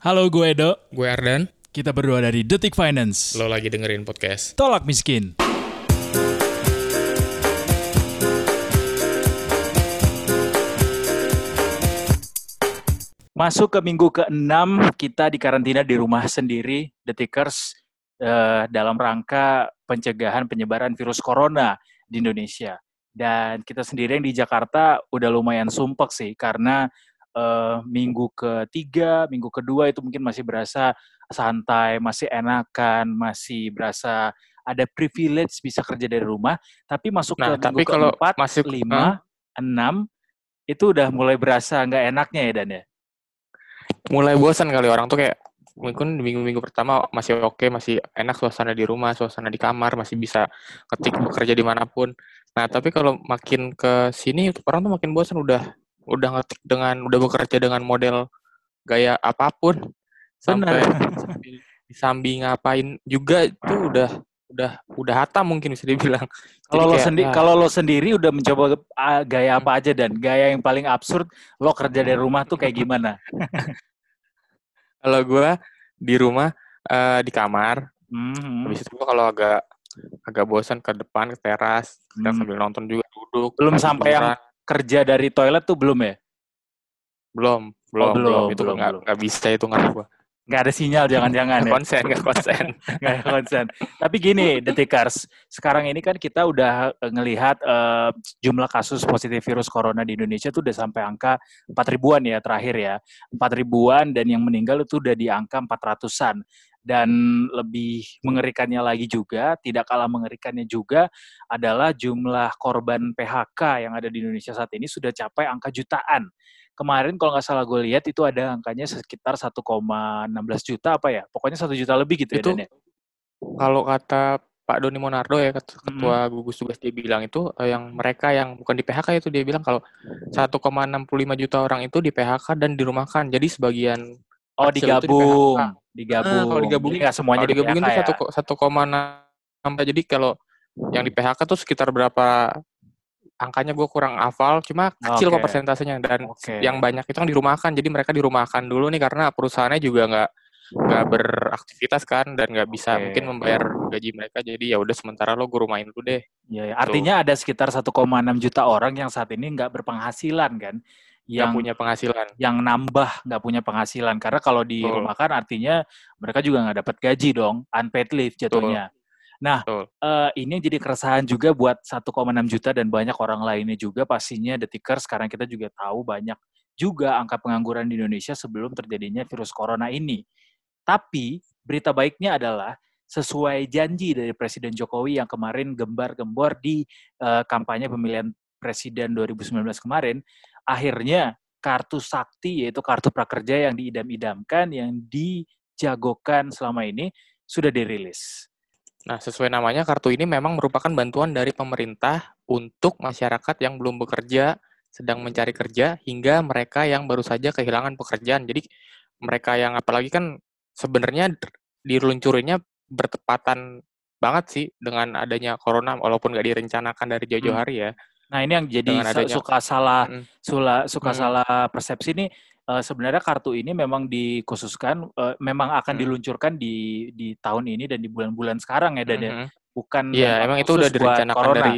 Halo, gue Edo. Gue Ardan, Kita berdua dari Detik Finance. lo lagi dengerin podcast. Tolak miskin. Masuk ke minggu ke-6, kita dikarantina di rumah sendiri, Detikers, eh, dalam rangka pencegahan penyebaran virus corona di Indonesia. Dan kita sendiri yang di Jakarta udah lumayan sumpek sih, karena eh, minggu ketiga, minggu kedua itu mungkin masih berasa santai, masih enakan, masih berasa ada privilege bisa kerja dari rumah. Tapi masuk Nah, ke tapi minggu kalau keempat, masuk- lima, enam, itu udah mulai berasa nggak enaknya ya Dan ya? Mulai bosan kali orang tuh kayak mungkin di minggu-minggu pertama masih oke, masih enak suasana di rumah, suasana di kamar, masih bisa ketik bekerja di mana pun. Nah, tapi kalau makin ke sini orang tuh makin bosan udah udah ngetik dengan udah bekerja dengan model gaya apa pun sampai sambil disambi ngapain juga itu udah udah udah hatam mungkin bisa dibilang. Kalau lo sendiri, ah, kalau lo sendiri udah mencoba ah, gaya apa aja dan gaya yang paling absurd lo kerja dari rumah tuh kayak gimana? kalau gue di rumah eh, di kamar Hmm, Habis itu gua kalau agak agak bosan ke depan ke teras, kita Hmm. sambil nonton juga duduk. Belum sampai yang-. Kerja dari toilet tuh belum ya? belum, belum, Oh, belum, itu belum, belum. nggak bisa itu nggak gua. Nggak ada sinyal, jangan-jangan ya? konsen, nggak konsen. Nggak ada konsen. Tapi gini, Detikers, sekarang ini kan kita udah eh, ngelihat eh, jumlah kasus positif virus corona di Indonesia tuh udah sampai angka 4 ribuan ya terakhir ya. 4 ribuan dan yang meninggal itu udah di angka 400-an. Dan lebih mengerikannya lagi juga, tidak kalah mengerikannya juga adalah jumlah korban PHK yang ada di Indonesia saat ini sudah capai angka jutaan. Kemarin kalau nggak salah gue lihat itu ada angkanya sekitar 1,16 juta apa ya? Pokoknya satu juta lebih gitu Itu ya Dan ya? Kalau kata Pak Doni Monardo ya, ket- ketua gugus tugas dia bilang itu eh, yang mereka yang bukan di PHK itu dia bilang kalau 1,65 juta orang itu di PHK dan dirumahkan. Jadi sebagian Oh itu di digabung, PHK. digabung. Ah, kalau Jadi nggak semuanya kalau di digabungin PHK tuh ya. satu koma enam jadi kalau yang di PHK tuh sekitar berapa angkanya gue kurang hafal cuma kecil kok Oke. persentasenya dan Oke. yang banyak itu kan dirumahkan jadi mereka dirumahkan dulu nih karena perusahaannya juga nggak nggak beraktivitas kan dan nggak bisa Oke. mungkin membayar gaji mereka jadi ya udah sementara lo gue rumahin dulu deh Iya, ya. Artinya ada sekitar 1,6 juta orang yang saat ini nggak berpenghasilan kan, yang punya penghasilan yang nambah nggak punya penghasilan karena kalau di Betul. rumah kan artinya mereka juga nggak dapat gaji dong, unpaid leave jatuhnya. Nah, Betul. eh, ini yang jadi keresahan juga buat 1,6 juta dan banyak orang lainnya juga pastinya detiker sekarang kita juga tahu banyak juga angka pengangguran di Indonesia sebelum terjadinya virus corona ini. Tapi berita baiknya adalah sesuai janji dari Presiden Jokowi yang kemarin gembar-gembor di eh, kampanye pemilihan Presiden 2019 kemarin, akhirnya kartu sakti yaitu kartu prakerja yang diidam-idamkan, yang dijagokan selama ini sudah dirilis. Nah sesuai namanya kartu ini memang merupakan bantuan dari pemerintah untuk masyarakat yang belum bekerja sedang mencari kerja hingga mereka yang baru saja kehilangan pekerjaan jadi mereka yang apalagi kan sebenarnya diluncurinnya bertepatan banget sih dengan adanya corona walaupun nggak direncanakan dari jauh-jauh Hmm. hari ya. Nah ini yang jadi adanya- suka salah Mm. sula, suka Hmm. salah persepsi nih eh, sebenarnya kartu ini memang dikhususkan eh, memang akan Hmm. diluncurkan di di tahun ini dan di bulan-bulan sekarang ya dan ya. Mhm. bukan Iya, memang emang itu udah buat direncanakan corona. dari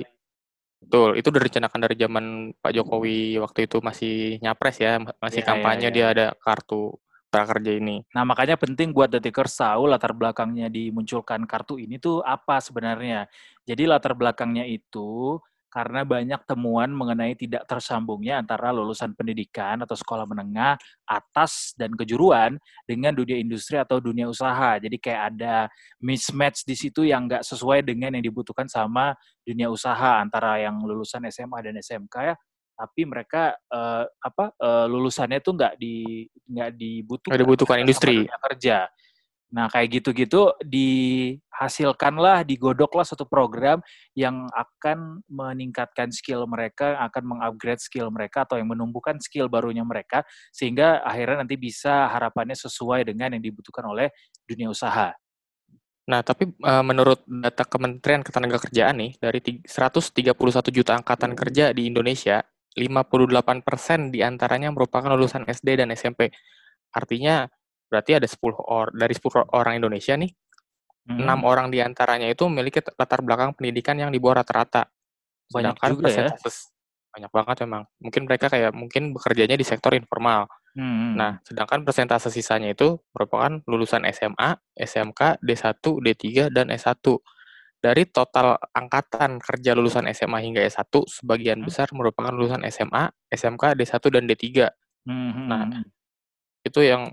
betul, itu udah direncanakan dari zaman Pak Jokowi waktu itu masih nyapres ya, ma- masih Iya, iya, kampanye iya. dia ada kartu prakerja ini. Nah, makanya penting buat detikers tahu latar belakangnya dimunculkan kartu ini tuh apa sebenarnya. Jadi latar belakangnya itu karena banyak temuan mengenai tidak tersambungnya antara lulusan pendidikan atau sekolah menengah atas dan kejuruan dengan dunia industri atau dunia usaha. Jadi kayak ada mismatch di situ yang nggak sesuai dengan yang dibutuhkan sama dunia usaha antara yang lulusan SMA dan SMK ya tapi mereka eh, apa eh, lulusannya tuh nggak di nggak dibutuhkan Nggak dibutuhkan industri. kerja. Nah kayak gitu-gitu dihasilkanlah, digodoklah satu program yang akan meningkatkan skill mereka, akan mengupgrade skill mereka atau yang menumbuhkan skill barunya mereka sehingga akhirnya nanti bisa harapannya sesuai dengan yang dibutuhkan oleh dunia usaha. Nah, tapi eh, menurut data Kementerian Ketenagakerjaan nih, dari ti- 131 juta angkatan kerja di Indonesia, 58% di antaranya merupakan lulusan SD dan SMP. Artinya berarti ada 10 or dari 10 orang Indonesia nih, enam Hmm. orang di antaranya itu memiliki latar belakang pendidikan yang di bawah rata-rata. Banyak Sedangkan juga ya. banyak banget memang. Mungkin mereka kayak mungkin bekerjanya di sektor informal. Hmm. Nah, sedangkan persentase sisanya itu merupakan lulusan SMA, SMK, D1, D3, dan S1. Dari total angkatan kerja lulusan SMA hingga S1, sebagian Hmm. besar merupakan lulusan SMA, SMK, D1, dan D3. Hmm. Nah, hmm. itu yang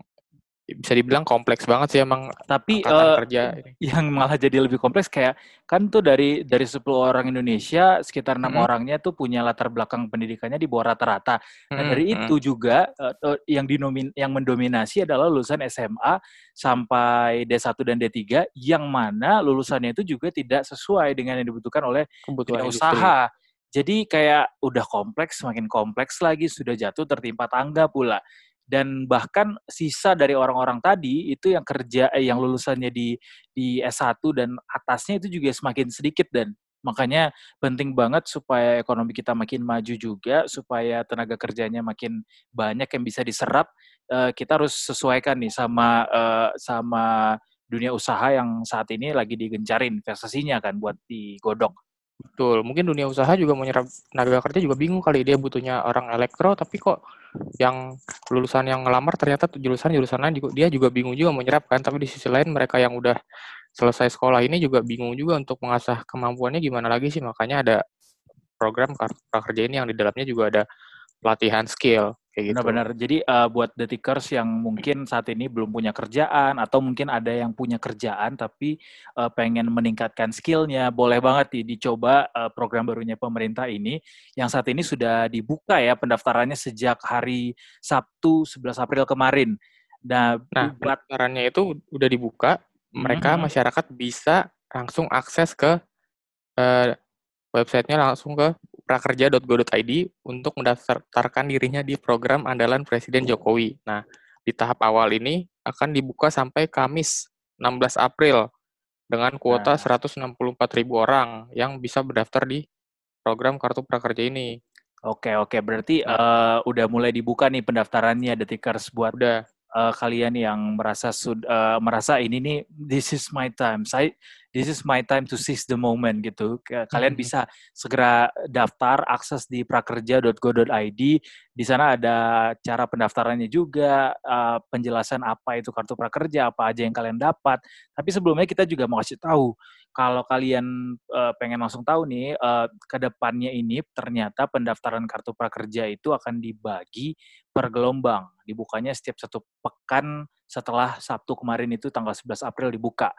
bisa dibilang kompleks banget sih emang Tapi eh, kerja ini. yang malah jadi lebih kompleks kayak kan tuh dari dari 10 orang Indonesia sekitar enam Mm-mm. orangnya tuh punya latar belakang pendidikannya di bawah rata-rata. Nah, Mm-mm, dari mm-mm. itu juga eh, yang dinomin yang mendominasi adalah lulusan SMA sampai D1 dan D3 yang mana lulusannya itu juga tidak sesuai dengan yang dibutuhkan oleh kebutuhan industri. usaha. Jadi kayak udah kompleks, semakin kompleks lagi, sudah jatuh tertimpa tangga pula. Dan bahkan sisa dari orang-orang tadi itu yang kerja, eh, yang lulusannya di di S1 dan atasnya itu juga semakin sedikit dan makanya penting banget supaya ekonomi kita makin maju juga, supaya tenaga kerjanya makin banyak yang bisa diserap. eh, kita harus sesuaikan nih sama eh, sama dunia usaha yang saat ini lagi digencarin investasinya kan buat digodok. Betul, mungkin dunia usaha juga mau nyerap tenaga kerja juga bingung kali. Dia butuhnya orang elektro, tapi kok yang lulusan yang ngelamar ternyata tuh jurusan-jurusan lain juga dia juga bingung juga mau kan, tapi di sisi lain mereka yang udah selesai sekolah ini juga bingung juga untuk mengasah kemampuannya gimana lagi sih, makanya ada program prakerja ini yang di dalamnya juga ada pelatihan skill kayak gitu. Benar-benar. Jadi uh, buat detikers yang mungkin saat ini belum punya kerjaan atau mungkin ada yang punya kerjaan tapi uh, pengen meningkatkan skillnya, boleh banget nih dicoba uh, program barunya pemerintah ini yang saat ini sudah dibuka ya pendaftarannya sejak hari Sabtu 11 April kemarin. Nah, Nah, buat pendaftarannya itu udah dibuka, mereka Mhm. masyarakat bisa langsung akses ke eh, websitenya langsung ke prakerja.go.id untuk mendaftarkan dirinya di program andalan Presiden Jokowi. Nah, di tahap awal ini akan dibuka sampai Kamis 16 April dengan kuota Nah. 164.000 orang yang bisa berdaftar di program Kartu Prakerja ini. Oke oke berarti Nah. uh, udah mulai dibuka nih pendaftarannya detikers buat Udah uh, kalian yang merasa sud uh, merasa ini nih this is my time. Saya this is my time to seize the moment gitu. Kalian Mhm. bisa segera daftar akses di prakerja.go.id. Di sana ada cara pendaftarannya juga, uh, penjelasan apa itu kartu prakerja, apa aja yang kalian dapat. Tapi sebelumnya kita juga mau kasih tahu kalau kalian uh, pengen langsung tahu nih uh, ke depannya ini ternyata pendaftaran kartu prakerja itu akan dibagi per gelombang. Dibukanya setiap satu pekan setelah Sabtu kemarin itu tanggal 11 April dibuka.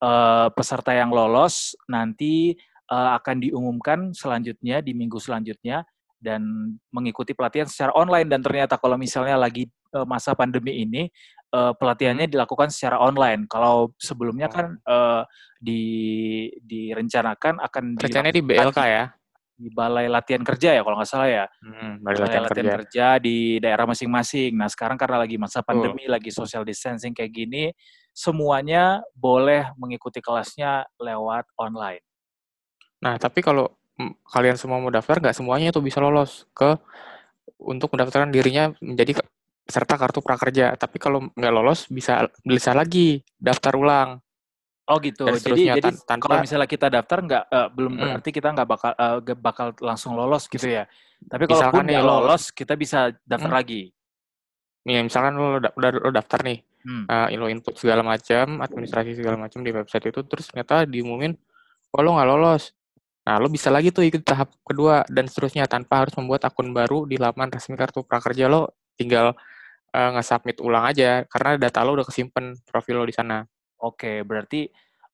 Eh, peserta yang lolos nanti eh, akan diumumkan selanjutnya di minggu selanjutnya dan mengikuti pelatihan secara online dan ternyata kalau misalnya lagi eh, masa pandemi ini eh, pelatihannya dilakukan secara online. Kalau sebelumnya kan eh, di direncanakan akan rencananya di BLK ya. di Balai Latihan Kerja ya kalau nggak salah ya. Hmm, Balai latihan latihan kerja. kerja di daerah masing-masing. Nah, sekarang karena lagi masa pandemi, lagi social distancing kayak gini, semuanya boleh mengikuti kelasnya lewat online. Nah, tapi kalau kalian semua mau daftar, nggak semuanya tuh bisa lolos ke untuk mendaftarkan dirinya menjadi peserta kartu prakerja. Tapi kalau nggak lolos, bisa bisa lagi daftar ulang. Oh gitu. Dan Jadi jadi tan- tanpa- kalau misalnya kita daftar nggak eh, belum Mm-mm. berarti kita nggak bakal nggak bakal langsung lolos gitu ya. Tapi kalau nggak lo- lolos, kita bisa daftar Mm. lagi. Nih, misalkan lo da- udah lo daftar nih, Hmm. eh, lo input segala macam, administrasi segala macam di website itu, terus ternyata diumumin, oh lo nggak lolos. Nah, lo bisa lagi tuh ikut tahap kedua dan seterusnya tanpa harus membuat akun baru di laman resmi kartu prakerja lo, tinggal eh, nge-submit ulang aja karena data lo udah kesimpan profil lo di sana. Oke, berarti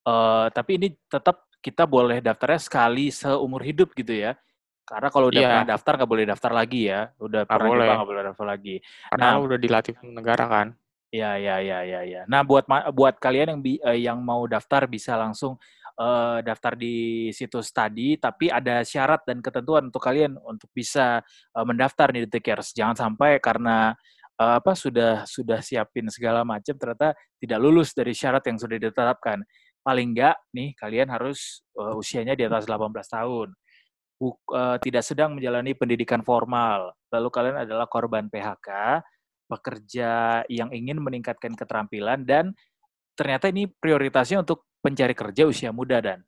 eh, tapi ini tetap kita boleh daftarnya sekali seumur hidup gitu ya. Karena kalau udah Iya. pernah daftar nggak boleh daftar lagi ya. Udah Nggak pernah boleh. nggak boleh daftar lagi. Karena Nah. udah dilatih negara kan. Ya, ya, ya, ya, ya. Nah, buat buat kalian yang bi- eh, yang mau daftar bisa langsung eh, daftar di situs tadi, tapi ada syarat dan ketentuan untuk kalian untuk bisa eh, mendaftar di Tikers. Jangan sampai karena eh, apa sudah sudah siapin segala macam ternyata tidak lulus dari syarat yang sudah ditetapkan. Paling enggak nih kalian harus eh, usianya di atas 18 tahun. Buk- eh, tidak sedang menjalani pendidikan formal. Lalu kalian adalah korban PHK pekerja yang ingin meningkatkan keterampilan dan ternyata ini prioritasnya untuk pencari kerja usia muda dan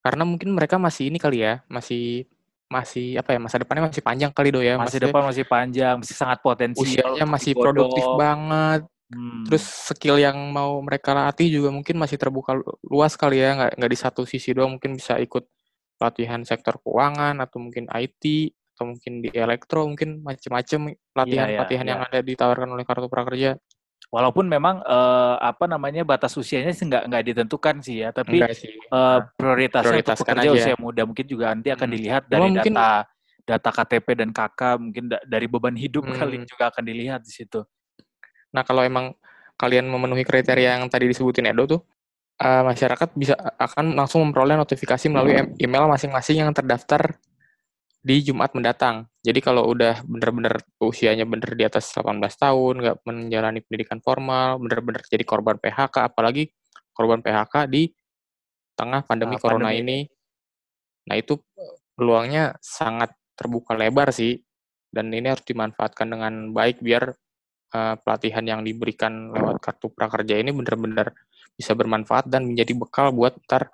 karena mungkin mereka masih ini kali ya, masih masih apa ya masa depannya masih panjang kali do ya. Maksudnya, depan masih panjang, masih sangat potensial. Usianya masih produktif banget. Hmm. Terus skill yang mau mereka latih juga mungkin masih terbuka luas kali ya, nggak nggak di satu sisi doang. Mungkin bisa ikut pelatihan sektor keuangan atau mungkin IT atau mungkin di elektro, mungkin macam-macam pelatihan-pelatihan yeah, yeah, yang yeah. ada ditawarkan oleh kartu prakerja. Walaupun memang uh, apa namanya batas usianya sih nggak nggak ditentukan sih ya, tapi sih. Uh, prioritasnya untuk pekerja aja. usia muda mungkin juga nanti akan hmm. dilihat dari data mungkin, data KTP dan KK mungkin da dari beban hidup hmm. kali juga akan dilihat di situ. Nah kalau emang kalian memenuhi kriteria yang tadi disebutin Edo tuh, uh, masyarakat bisa akan langsung memperoleh notifikasi melalui email masing-masing yang terdaftar di Jumat mendatang. Jadi kalau udah bener-bener usianya bener di atas 18 tahun, nggak menjalani pendidikan formal, bener-bener jadi korban PHK, apalagi korban PHK di tengah pandemi nah, corona pandemi. ini. Nah itu peluangnya sangat terbuka lebar sih, dan ini harus dimanfaatkan dengan baik biar uh, pelatihan yang diberikan lewat kartu prakerja ini bener-bener bisa bermanfaat dan menjadi bekal buat ntar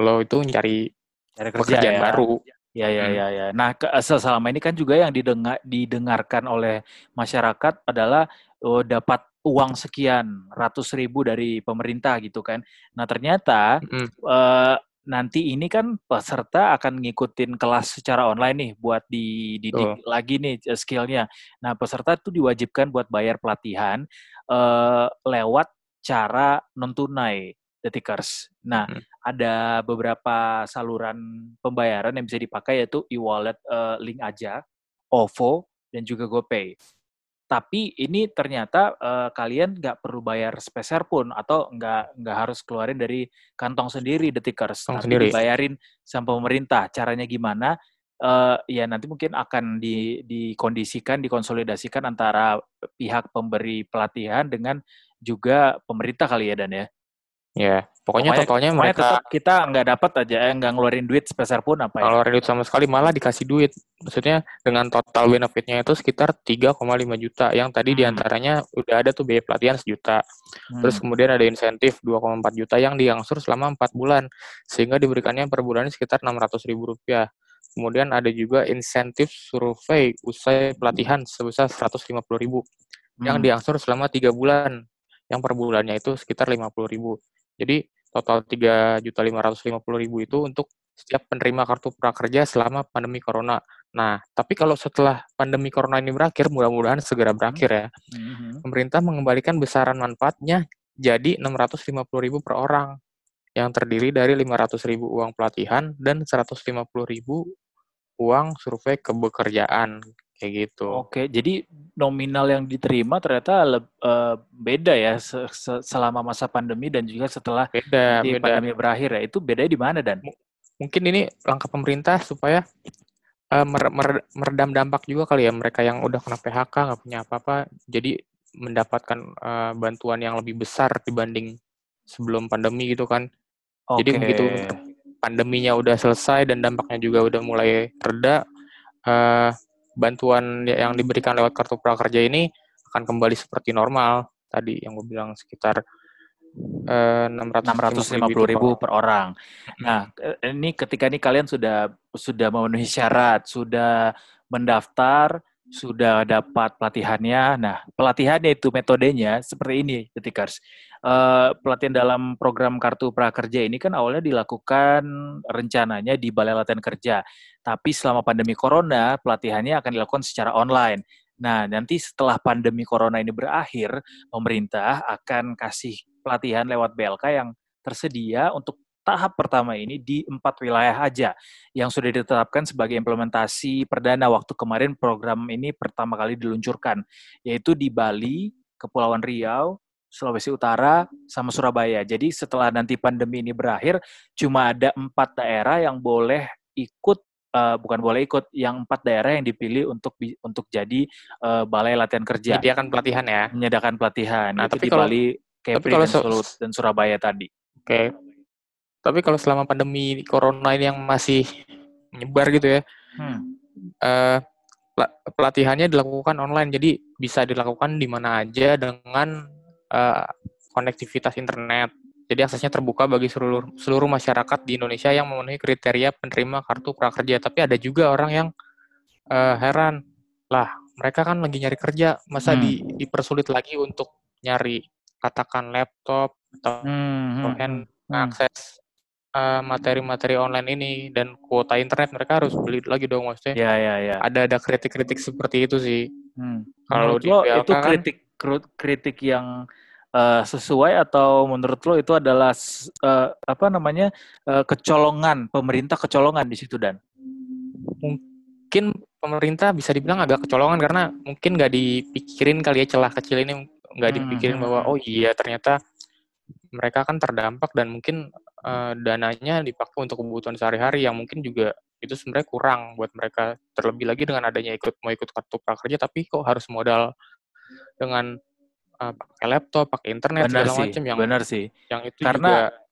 lo itu mencari pekerjaan ya. baru. Ya, ya, hmm. ya, ya. Nah, ke, selama ini kan juga yang didengar, didengarkan oleh masyarakat adalah oh, dapat uang sekian ratus ribu dari pemerintah gitu kan. Nah, ternyata hmm. uh, nanti ini kan peserta akan ngikutin kelas secara online nih buat di, di, oh. lagi nih eh, skillnya. Nah, peserta itu diwajibkan buat bayar pelatihan uh, lewat cara non tunai detikers. Nah, hmm. ada beberapa saluran pembayaran yang bisa dipakai yaitu e-wallet uh, link aja, OVO, dan juga GoPay. Tapi ini ternyata uh, kalian nggak perlu bayar speser pun atau nggak nggak harus keluarin dari kantong sendiri detikers, tapi sendiri. dibayarin sama pemerintah. Caranya gimana? Uh, ya nanti mungkin akan di, dikondisikan, dikonsolidasikan antara pihak pemberi pelatihan dengan juga pemerintah kali ya Dan ya. Ya, pokoknya, pokoknya totalnya pokoknya mereka tetap kita nggak dapat aja, eh, nggak ngeluarin duit sebesar pun apa ya? Ngeluarin duit sama sekali, malah dikasih duit. Maksudnya dengan total benefitnya itu sekitar 3,5 juta. Yang tadi hmm. di antaranya udah ada tuh biaya pelatihan sejuta. Hmm. Terus kemudian ada insentif 2,4 juta yang diangsur selama 4 bulan. Sehingga diberikannya per bulan sekitar 600 ribu rupiah. Kemudian ada juga insentif survei usai pelatihan sebesar 150 ribu. Hmm. Yang diangsur selama 3 bulan. Yang per bulannya itu sekitar 50 ribu jadi total tiga juta lima ratus lima puluh ribu itu untuk setiap penerima kartu prakerja selama pandemi corona. Nah, tapi kalau setelah pandemi corona ini berakhir, mudah-mudahan segera berakhir ya, mm-hmm. pemerintah mengembalikan besaran manfaatnya jadi enam ratus lima puluh ribu per orang, yang terdiri dari lima ratus ribu uang pelatihan dan seratus lima puluh ribu uang survei kebekerjaan kayak gitu. Oke, jadi nominal yang diterima ternyata le, uh, beda ya se -se selama masa pandemi dan juga setelah beda, beda. pandemi berakhir ya. Itu bedanya di mana dan? M mungkin ini langkah pemerintah supaya uh, mer mer meredam dampak juga kali ya mereka yang udah kena PHK nggak punya apa-apa, jadi mendapatkan uh, bantuan yang lebih besar dibanding sebelum pandemi gitu kan. Okay. Jadi begitu pandeminya udah selesai dan dampaknya juga udah mulai reda, uh, bantuan yang diberikan lewat kartu prakerja ini akan kembali seperti normal tadi yang gue bilang sekitar eh, enam ratus lima puluh ribu per orang. Nah, eh, ini ketika ini kalian sudah sudah memenuhi syarat, sudah mendaftar, sudah dapat pelatihannya. Nah, pelatihannya itu metodenya seperti ini, Detikers. Uh, pelatihan dalam program Kartu Prakerja ini kan awalnya dilakukan rencananya di Balai Latihan Kerja. Tapi selama pandemi Corona, pelatihannya akan dilakukan secara online. Nah, nanti setelah pandemi Corona ini berakhir, pemerintah akan kasih pelatihan lewat BLK yang tersedia untuk tahap pertama ini di empat wilayah aja yang sudah ditetapkan sebagai implementasi perdana waktu kemarin program ini pertama kali diluncurkan, yaitu di Bali, Kepulauan Riau, Sulawesi Utara, sama Surabaya. Jadi setelah nanti pandemi ini berakhir, cuma ada empat daerah yang boleh ikut uh, bukan boleh ikut yang empat daerah yang dipilih untuk untuk jadi uh, balai latihan kerja. Menyediakan pelatihan ya. Menyediakan pelatihan. Nah, itu tapi di kalau, Bali, Kepri, dan, Solo, dan Surabaya tadi. Oke. Okay. Tapi kalau selama pandemi corona ini yang masih menyebar gitu ya, hmm. uh, pelatihannya dilakukan online, jadi bisa dilakukan di mana aja dengan uh, konektivitas internet. Jadi aksesnya terbuka bagi seluruh seluruh masyarakat di Indonesia yang memenuhi kriteria penerima kartu prakerja. Tapi ada juga orang yang uh, heran, lah mereka kan lagi nyari kerja, masa hmm. di, dipersulit lagi untuk nyari katakan laptop atau hmm. hand hmm. akses uh, materi-materi online ini dan kuota internet mereka harus beli lagi dong maksudnya. Iya iya iya. Ada ada kritik-kritik seperti itu sih. Hmm. Kalau di itu kan kritik yang uh, sesuai atau menurut lo itu adalah uh, apa namanya uh, kecolongan pemerintah kecolongan di situ dan mungkin pemerintah bisa dibilang agak kecolongan karena mungkin nggak dipikirin kali ya celah kecil ini nggak hmm, dipikirin hmm. bahwa hmm. oh iya ternyata mereka kan terdampak dan mungkin uh, dananya dipakai untuk kebutuhan sehari-hari yang mungkin juga itu sebenarnya kurang buat mereka terlebih lagi dengan adanya ikut mau ikut kartu prakerja tapi kok harus modal dengan uh, pakai laptop, pakai internet benar segala macam yang benar sih. Yang itu Karena juga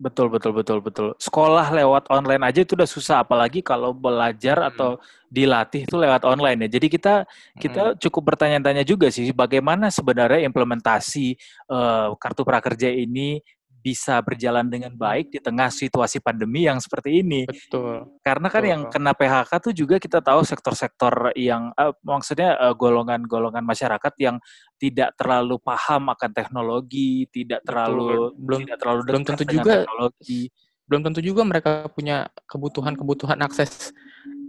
betul betul betul betul. Sekolah lewat online aja itu udah susah apalagi kalau belajar hmm. atau dilatih itu lewat online ya. Jadi kita kita hmm. cukup bertanya-tanya juga sih bagaimana sebenarnya implementasi uh, kartu prakerja ini bisa berjalan dengan baik di tengah situasi pandemi yang seperti ini. Betul. Karena kan Betul. yang kena PHK tuh juga kita tahu sektor-sektor yang uh, maksudnya golongan golongan-golongan masyarakat yang tidak terlalu paham akan teknologi, tidak terlalu Betul. belum tidak terlalu belum tentu juga teknologi. Belum tentu juga mereka punya kebutuhan-kebutuhan akses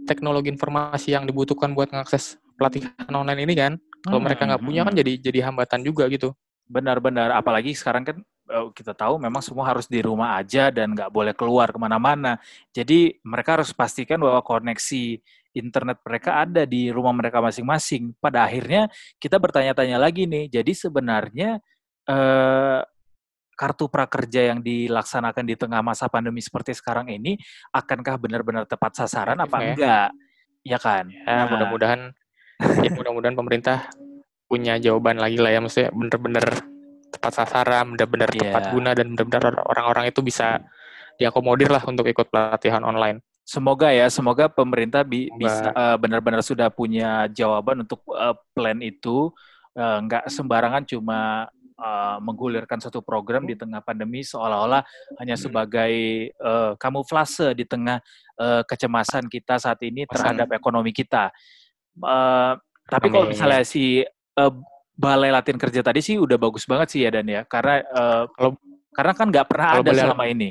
teknologi informasi yang dibutuhkan buat mengakses pelatihan online ini kan. Kalau hmm, mereka nggak punya kan jadi jadi hambatan juga gitu. Benar-benar, apalagi sekarang kan Eh, kita tahu memang semua harus di rumah aja dan nggak boleh keluar ke mana-mana. Jadi mereka harus pastikan bahwa koneksi internet mereka ada di rumah mereka masing-masing. Pada akhirnya kita bertanya-tanya lagi nih, jadi sebenarnya eh, kartu prakerja yang dilaksanakan di tengah masa pandemi seperti sekarang ini, akankah benar-benar tepat sasaran apa ya. enggak? Ya kan? Ya, nah. mudah-mudahan ya mudah-mudahan pemerintah punya jawaban lagi lah ya, maksudnya benar-benar tepat sasaran, benar-benar yeah. tepat guna dan benar-benar orang-orang itu bisa diakomodir lah untuk ikut pelatihan online. Semoga ya, semoga pemerintah bi semoga. bisa uh, benar-benar sudah punya jawaban untuk uh, plan itu, uh, nggak sembarangan cuma uh, menggulirkan satu program di tengah pandemi seolah-olah hanya hmm. sebagai uh, kamuflase di tengah uh, kecemasan kita saat ini terhadap ekonomi kita. Uh, tapi kalau misalnya si uh, balai latihan kerja tadi sih udah bagus banget sih ya Dan ya. Karena uh, kalau karena kan nggak pernah ada balai, selama ini.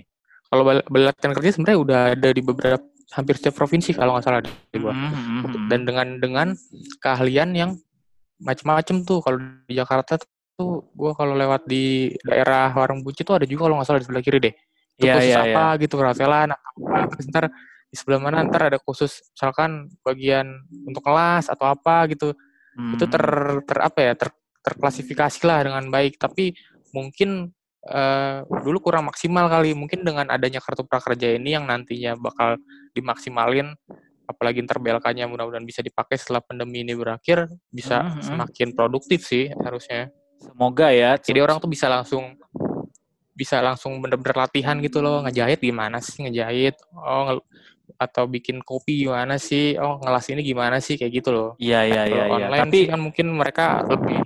kalau balai, latihan kerja sebenarnya udah ada di beberapa hampir setiap provinsi kalau nggak salah di gua. Mm -hmm. dan dengan dengan keahlian yang macam-macam tuh. Kalau di Jakarta tuh gua kalau lewat di daerah Warung Buci tuh ada juga kalau nggak salah di sebelah kiri deh. Itu yeah, khusus yeah, apa yeah. gitu perhotelan apa ntar di sebelah mana ntar ada khusus misalkan bagian untuk kelas atau apa gitu hmm. itu ter, ter apa ya ter, terklasifikasi lah dengan baik tapi mungkin uh, dulu kurang maksimal kali mungkin dengan adanya kartu prakerja ini yang nantinya bakal dimaksimalin apalagi ntar BLK-nya mudah-mudahan bisa dipakai setelah pandemi ini berakhir bisa hmm, hmm. semakin produktif sih harusnya semoga ya jadi orang tuh bisa langsung bisa langsung bener-bener latihan gitu loh ngejahit gimana sih ngejahit oh atau bikin kopi gimana sih oh ngelas ini gimana sih kayak gitu loh iya iya iya, iya. online tapi kan mungkin mereka lebih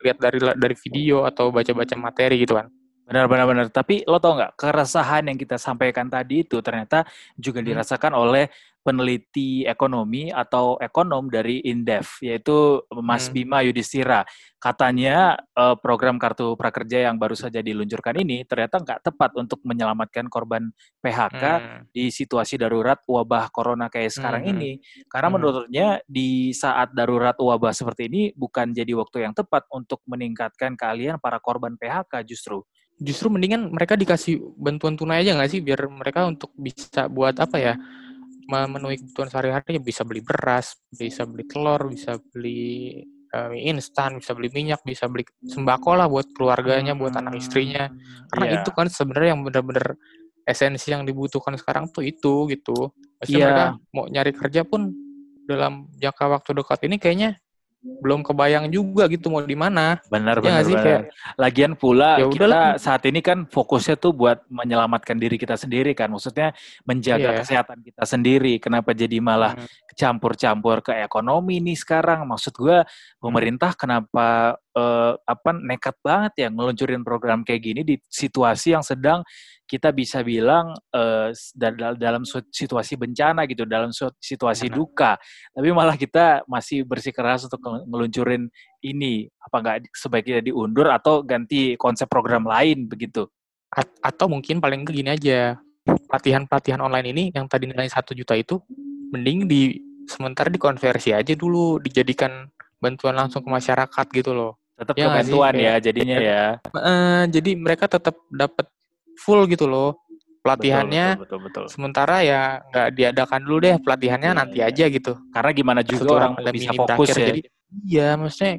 lihat dari dari video atau baca-baca materi gitu kan Benar, benar, benar. Tapi lo tau nggak keresahan yang kita sampaikan tadi itu ternyata juga hmm. dirasakan oleh peneliti ekonomi atau ekonom dari Indef, yaitu Mas hmm. Bima Yudhistira. Katanya uh, program kartu prakerja yang baru saja diluncurkan ini ternyata nggak tepat untuk menyelamatkan korban PHK hmm. di situasi darurat wabah corona kayak sekarang hmm. ini. Karena hmm. menurutnya di saat darurat wabah seperti ini bukan jadi waktu yang tepat untuk meningkatkan keahlian para korban PHK justru justru mendingan mereka dikasih bantuan tunai aja nggak sih biar mereka untuk bisa buat apa ya memenuhi kebutuhan sehari-hari ya bisa beli beras, bisa beli telur, bisa beli uh, instan, bisa beli minyak, bisa beli sembako lah buat keluarganya, buat anak istrinya. Karena yeah. itu kan sebenarnya yang benar-benar esensi yang dibutuhkan sekarang tuh itu gitu. Maksudnya yeah. mereka mau nyari kerja pun dalam jangka waktu dekat ini kayaknya belum kebayang juga gitu mau di mana. Benar ya benar. Sih? Kayak, Lagian pula ya kita saat ini kan fokusnya tuh buat menyelamatkan diri kita sendiri kan. Maksudnya menjaga yeah. kesehatan kita sendiri. Kenapa jadi malah hmm. campur-campur ke ekonomi nih sekarang. Maksud gue pemerintah kenapa uh, apa nekat banget ya ngeluncurin program kayak gini di situasi yang sedang kita bisa bilang uh, dalam situasi bencana gitu, dalam situasi duka. Tapi malah kita masih bersikeras untuk ngeluncurin ini. Apa nggak sebaiknya diundur atau ganti konsep program lain begitu? A atau mungkin paling gini aja, pelatihan-pelatihan online ini yang tadi nilai satu juta itu, mending di sementara dikonversi aja dulu, dijadikan bantuan langsung ke masyarakat gitu loh. Tetap ya bantuan ya jadinya ya. Uh, jadi mereka tetap dapat full gitu loh pelatihannya. Betul, betul, betul, betul. Sementara ya nggak diadakan dulu deh pelatihannya ya, nanti ya. aja gitu. Karena gimana juga Setelah orang bisa fokus ya. Jadi, iya, maksudnya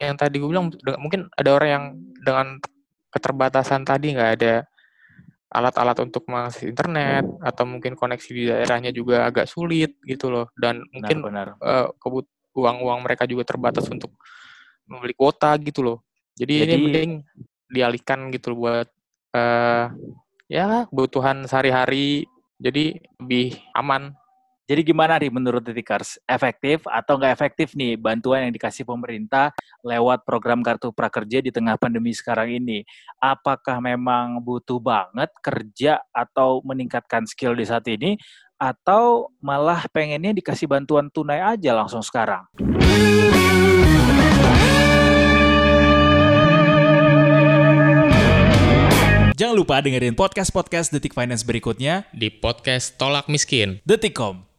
yang tadi gue bilang mungkin ada orang yang dengan keterbatasan tadi nggak ada alat-alat untuk mengakses internet atau mungkin koneksi di daerahnya juga agak sulit gitu loh dan benar, mungkin benar. Uh, kebut uang-uang mereka juga terbatas untuk membeli kuota gitu loh. Jadi, Jadi ini mending dialihkan gitu buat uh, ya kebutuhan sehari-hari jadi lebih aman. Jadi gimana nih menurut Titikers? Efektif atau nggak efektif nih bantuan yang dikasih pemerintah lewat program Kartu Prakerja di tengah pandemi sekarang ini? Apakah memang butuh banget kerja atau meningkatkan skill di saat ini? Atau malah pengennya dikasih bantuan tunai aja langsung sekarang? Jangan lupa dengerin podcast-podcast Detik Finance berikutnya di podcast Tolak Miskin. Detikcom.